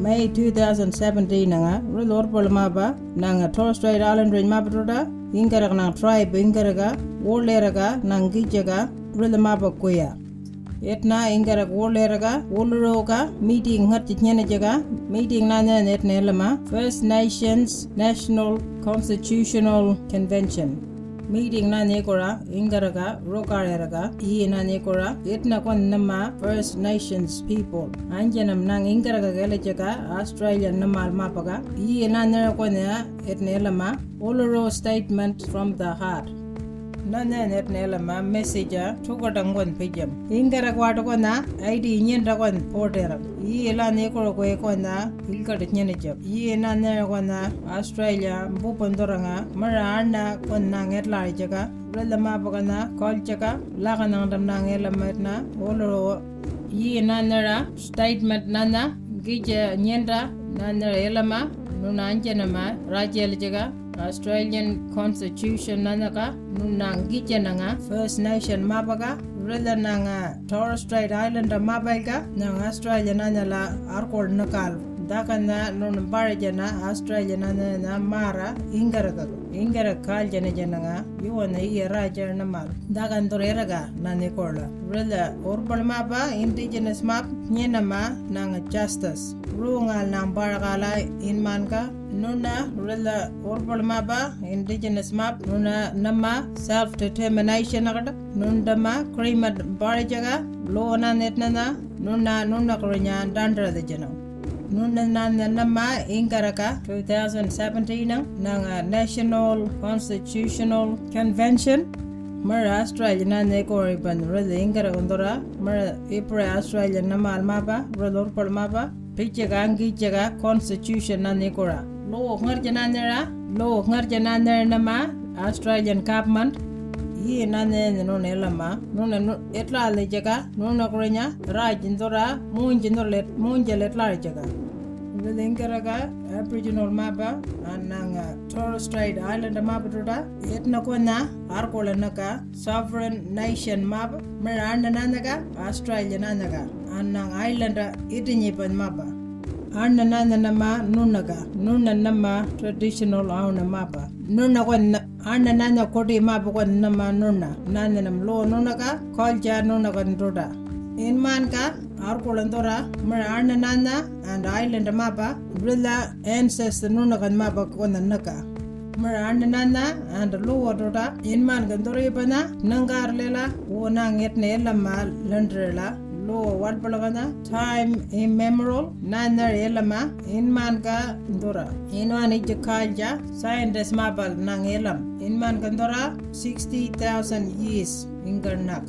மே two thousand செவன்டீனுங்க உள்ள ஒரு மாப்பா நாங்கள் டோல்ஸ்டாய் ஆலன்ட்ரேஜ் மாப்பிட்டோட இங்கே இருக்க நாங்கள் ட்ரைப் இங்கே இருக்க ஊரில் இருக்க நாங்கள் கீச்சக்கா உள்ள மாப்பா குயா எட்னா இங்கே இருக்க ஊரில் இருக்க ஊருக்கா மீட்டிங் ஹர்ச்சி நினைச்சக்கா மீட்டிங் நான் எட்னா இல்லைம்மா first nations national constitutional convention meeting na ne ingaraga rokaraga e na ne kora etna kon namma first nations people. Anjanam nang ingaraga gelechaka australia namma alma paga na ne kona etne lama oloro statement from the heart. Nana net nela ma message thuko tangon pijam ingara kwata ko na id nyen ra kon portera i ela ne ko ko ko na ilka de nyen jab i na ne ko na australia bu pandoranga mara anna kon na nget la jaga rela ma baga na kol jaga la ga nang dam na ngela mat na olo i na nara statement nana gija nyenda nana elama nuna anjana ma rajel jaga Australian Constitution nanaka nunang gitya nanga First Nation mabaga rila nanga Torres Strait Islander mabaga nang Australia nanyala arkol nakal dakana nun barajana Australia nana na mara ingaraga ingara kal jana jananga yuwana iya raja namal dakan toreraga nane kola rila urbal mapa indigenous map nyena ma nanga justice. Rungal nang baragala inmanka nuna rila urbal mapa indigenous map nuna nama self determination agada nundama krima barajaga lona netnana nuna nuna kronya dandra de jana nuna nana nama ingaraka 2017 nanga National Constitutional Convention. Mara Australia na neko riban rada ingara ondora. Mara April Australia nama almaba rada palmaba piche gangi chega Constitution na nekora lo ngarjana nera lo ngarjana nera nama Australian government. yi na ne ne no ne lama no ne no etla le jeka no na krenya ra jindora mun jindor let mun jelet la jeka இந்த தெங்கரக Aboriginal மாபா நாங்கள் Torres Strait Island மாபட்டோட எட்னக்கோனா ஆர்கோலன்னக்கா சாஃப்ரன் நைஷன் map ஆண்ட நாந்தகா ஆஸ்திரேலியா நாந்தகா நாங்கள் ஐலண்ட இட்டிஞ்சிப்பன் மாபா ஆண்ட நாந்தனம்மா நுண்ணக்கா நுண்ணன்னம்மா ட்ரெடிஷனல் ஆவணம் மாபா நுண்ணக்கொன்ன nuna anna nana koti mapa kwan nama nuna nana nam lo nunaga culture nunaga tuta in man ka arkulandora mara arna nana and island mapa brilla ancestor nuna kan mapa kona naka mara arna nana and luwa dota in man gandora ipana nangar lela wona nget ne lama landrela lo wat balagana time immemorial nana elama in man ka ndora in man ije kalja scientist mapal nang elam in man gandora 60000 years ingarnak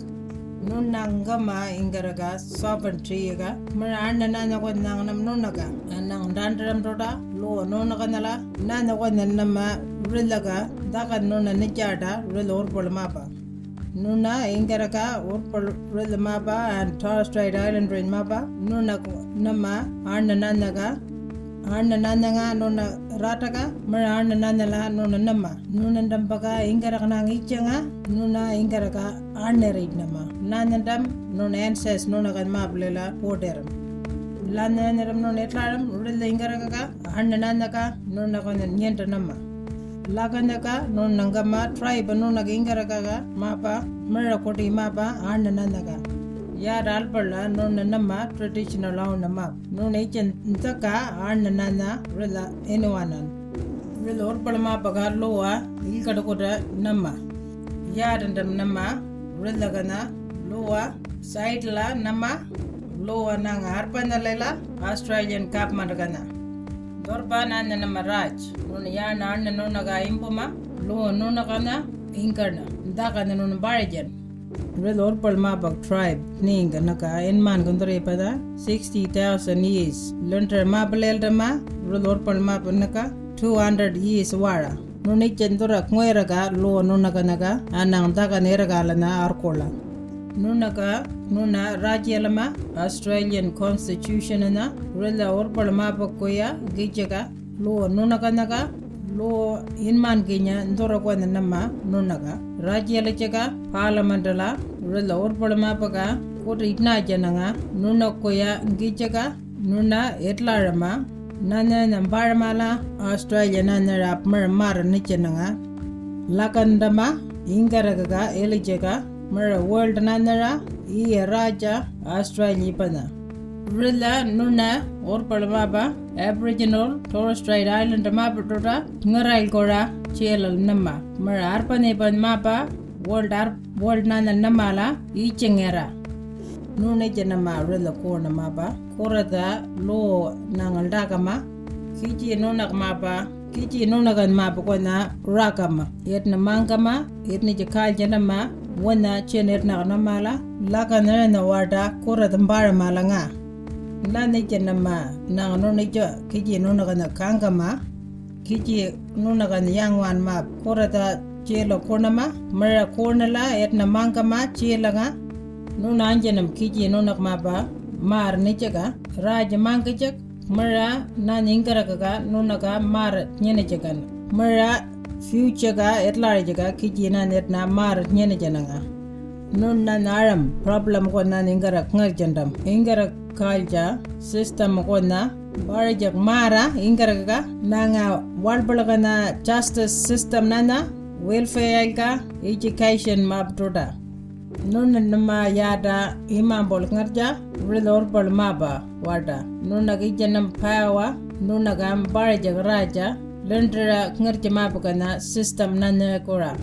nunangama ingaraga sovereignty ga mara anna nana ko nang nam nunaga nang dandram roda lo nunaga nala nana ko nama rilaga daga nuna nijada ril or polmapa nuna ingaraga Nuna Ingaraka Urpul Mapa and Torres Strait Island Rain Mapa Nuna Nama Arnananaga Arnananaga Nuna Rataka Mara Arnananala Nuna Nama Nunandampaka Ingarakana Ichanga Nuna Ingaraka Arnerid Nama Nanandam Nuna Ancest Nunagan Mablela Poderum Lana Neram Nunetlaram Rudel Ingaraka Arnananaka Nunakon Yentanama ಲಾಗನಗ ನೋಡ್ ನಂಗಮ್ಮ ಟ್ರೈ ಬನ್ನೋನಗ ಹಿಂಗರಗಾಗ ಮಾಪ ಮಳ್ಳ ಕೊಟಿ ಮಾಪ ಆಣ್ಣ ನನಗ ಯಾರ ಆಲ್ಪಳ್ಳ ನೋಡ್ ನನ್ನಮ್ಮ ಟ್ರೆಡಿಷನಲ್ ಅವನಮ್ಮ ನೋಡ್ ಐಚಂತಕ ಆಣ್ಣ ನನ್ನ ವೃಲ್ಲ ಎನ್ನುವ ನಾನು ವೃಲ್ಲ ಓರ್ಪಳ ಮಾಪ ಗಾರ್ಲೋವ ಇಲ್ಲಿ ಕಡ್ಕೊಟ್ರ ನಮ್ಮ ಯಾರಂದ್ರ ನಮ್ಮ ವೃಲ್ಲಗನ ಲೋವ ಸೈಡ್ಲ ನಮ್ಮ ಲೋವ ನಂಗೆ ಆರ್ಪಂದಲ್ಲ ಆಸ್ಟ್ರೇಲಿಯನ್ ಕಾಪ್ ಮರಗನ dorpana na maraj nuna yana na nuna ga impuma lo nuna kana inkarna da kana nuna barajan Red Orpal Mabak tribe ning naka enman gundre sixty thousand years lunter mabelel dama Red Orpal Mab naka hundred years wara nunik chendura kmoera ga lo nuna kana ga anang da kana era ga lana arkola nunaka nuna rajelma ನೂನಗ ನೂನ ರಾಜ್ಯಲಮ Australian constitution ನ ಉಳಿದ ಒರ್ಪಳ ಮಾಪಕ್ಕೋಯ ಗಿಜ್ಜಗ ಲೋ ನೂನಗನಗ ಲೋ ಹಿನ್ಮಾನ್ ಗಿಂಜ ದೊರಕೊಂದ ನಮ್ಮ ನೂನಗ ರಾಜ್ಯಲಚಗ ಪಾರ್ಲಮೆಂಟಲ ಉಳಿದ ಒರ್ಪಳ ಮಾಪಗ ಕೂಟ ಇಟ್ನಾ ಜನಗ ನೂನಕ್ಕೋಯ ಗಿಜ್ಜಗ ನೂನ ಎಟ್ಲಾಳಮ್ಮ ನನ್ನ ನಮ್ಮ ಬಾಳಮಾಲ ಆಸ್ಟ್ರೇಲಿಯನ ನನ್ನ ಅಪ್ಪ ಮಾರನ್ನ ಚೆನ್ನಗ ಲಕಂದಮ್ಮ ಇಂಗರಗ ಎಲಿಜಗ australia nana rap mer mar nichenanga lakandama ingaraga elijega mer world nanara i raja australia pana rilla nuna or palmaba aboriginal torres strait island maputota ngarail kora chelal namma. Mer arpane pan mapa world ar world nana namala i chengera nune janama rilla kona mapa korata lo nangal dakama kiji nunak wona chener na na mala la ka na na warda ko ra dam bar mala nga. Na ne chen na ma na no ne jo ki ji no na na kang ga ma. Ki ji no na ga yang wan ma ko ra da che lo ko na ma mara ko na la et na mang ga ma che la ga no na an jenam ki ji no na ma ba mar ne che ga. Raj mang ga che mara na ning ga ga no na ga mar ne ne che ga. Mara future ga etlar jaga kiji na net na mar nyene jananga nuna naram problem ko na ningara ngar jandam. Ingara kalja system ko na barajak mara ingara kaga nanga walbalaga na justice system nana welfare ka education map toda nuna nama yada imam bol ngarja rilor bol maba wada nuna gi janam pawa nuna gam barja raja lendra ngarja maba kana system nana kora.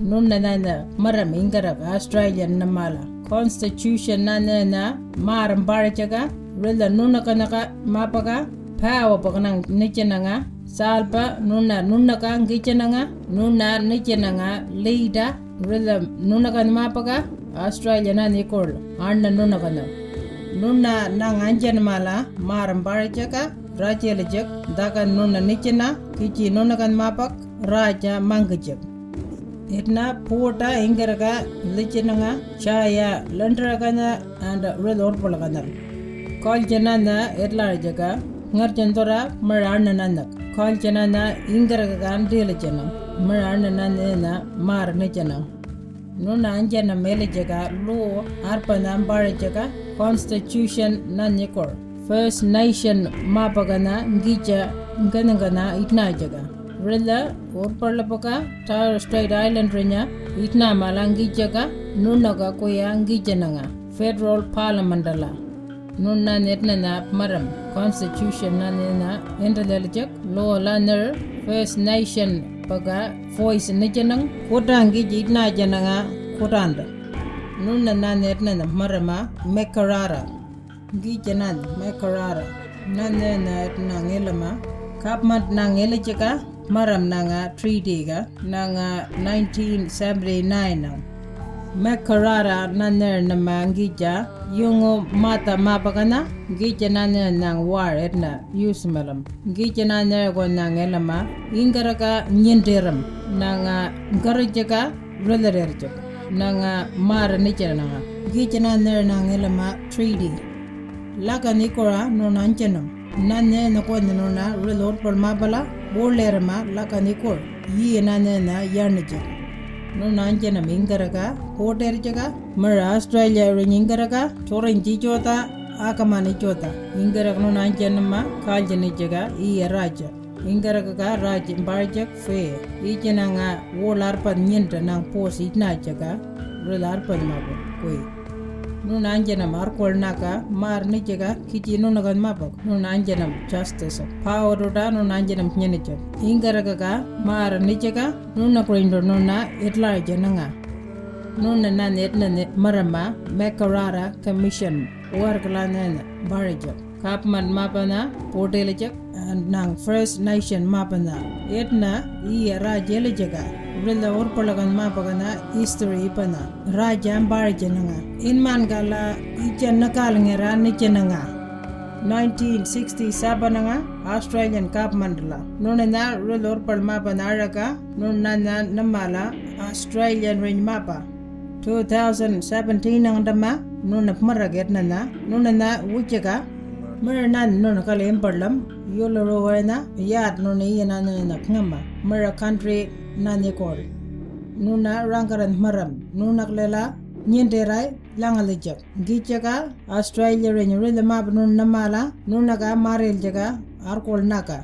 Nuna nana maram ingara australian namala constitution nana na maram barja ga rila nuna kana ka maba ga pawa bakanang nichananga salpa nuna nuna ka ngichananga nuna nichananga leader. Rila nunakan mapaga australia na nikol anna nunakan nunna na nganjan mala maram barajaka Rachel Dakan Nuna Nichena, Kichi Nunakan Mapak, Raja Mangajak. Itna Puta Ingaraga, Lichinanga, Chaya, Landragana, and Red Orpolagana. Call Janana, Etlarjaga, Narchandora, Maranananak. Call Janana, Ingaragan Dilichanam, Marananana, Mar Nichanam. nuna anjana mele jaga law arpa nambara jaga constitution na nikor first nation mapagana ngija nganangana itna jaga rila urparla paka tar state island rinya itna malangi jaga nuna ga koya ngija nanga federal parliament la nunna netna na maram. Constitution na nena endalaljak lo laner first nation paga voice na janang kodangi jitna jananga kodanda. Nunna na netna na marama mekarara gi janad mai karara na ne na na ngela ma kap mat na ngela chika maram na nga 3 day ga na nga 1979 na. Mai karara na ne na ma gi ja. Yungo mata ma bagana gi jana ne na war et na. Use malam. Gi jana ne go na ngela ma ingara ka nyenderam na nga ngara chika relarer chika na nga mara ni chana nga gi jana ne na ngela ma 3 day. laka nikora no nanchenom nane na ko no na ule lor por ma bala bolera ma laka nikor yi nane na yarnje no nanchenom ingaraga koterjaga mar australia ring ingaraga thorin ji jota ಆಕಮಾನಿ ಚೋತ ಇಂಗರಗನು ನಾಂಚನಮ್ಮ ಕಾಲ್ಜನಿ ಜಗ ಈ ರಾಜ ಇಂಗರಗ ರಾಜ ಬಾಳ್ಜಕ್ ಫೇ ಈಚೆ ನಂಗ ಓ ಲಾರ್ಪದ ನಿಂಟ ನಂಗೆ ಪೋಸ್ ಇಟ್ನಾಚಗ ಲಾರ್ಪದ ಮಾಬು ಕೊಯ್ koi no nanjana mar ni jaga kiji no nagan mabak no nanjana justice. Power da no nanjana nyene jaga ingaraga ga mar ni jaga no na grinder no na itla jananga no na na net na net marama mekarara commission wargla na కాపమన్ మాపన పోటేలచక్ நாங்கள் first நைஷன் மாப்பந்தா ஏட்னா ஈய ராஜேல ஜகா இப்படிந்த ஒரு பழகம் மாப்பகனா ஈஸ்தொழி இப்பந்தா ராஜா பாழிச்சனுங்க இன்மான்கால இச்சென்ன காலங்க ரா நிச்சனுங்க நைன்டீன் சிக்ஸ்டி சாப்பனுங்க ஆஸ்திரேலியன் காப் மண்டல நுண்ணா உள்ள ஒரு பழம் மாப்பந்த அழகா நுண்ணா நம்மால ஆஸ்திரேலியன் ரேஞ்ச் மாப்பா டூ தௌசண்ட் செவன்டீன் அங்கடம்மா நுண்ண மரக எட்னா நுண்ணா ஊச்சக்கா mura nan no ka lem parlam yo lo ro wa na ya no ni yana no na khama mura country na ne kor nu na rangaran maram nu nak lela nyende rai langal jak gi jaga australia re nyure le ma nu na mala nu na ga marel jaga ar kol na ka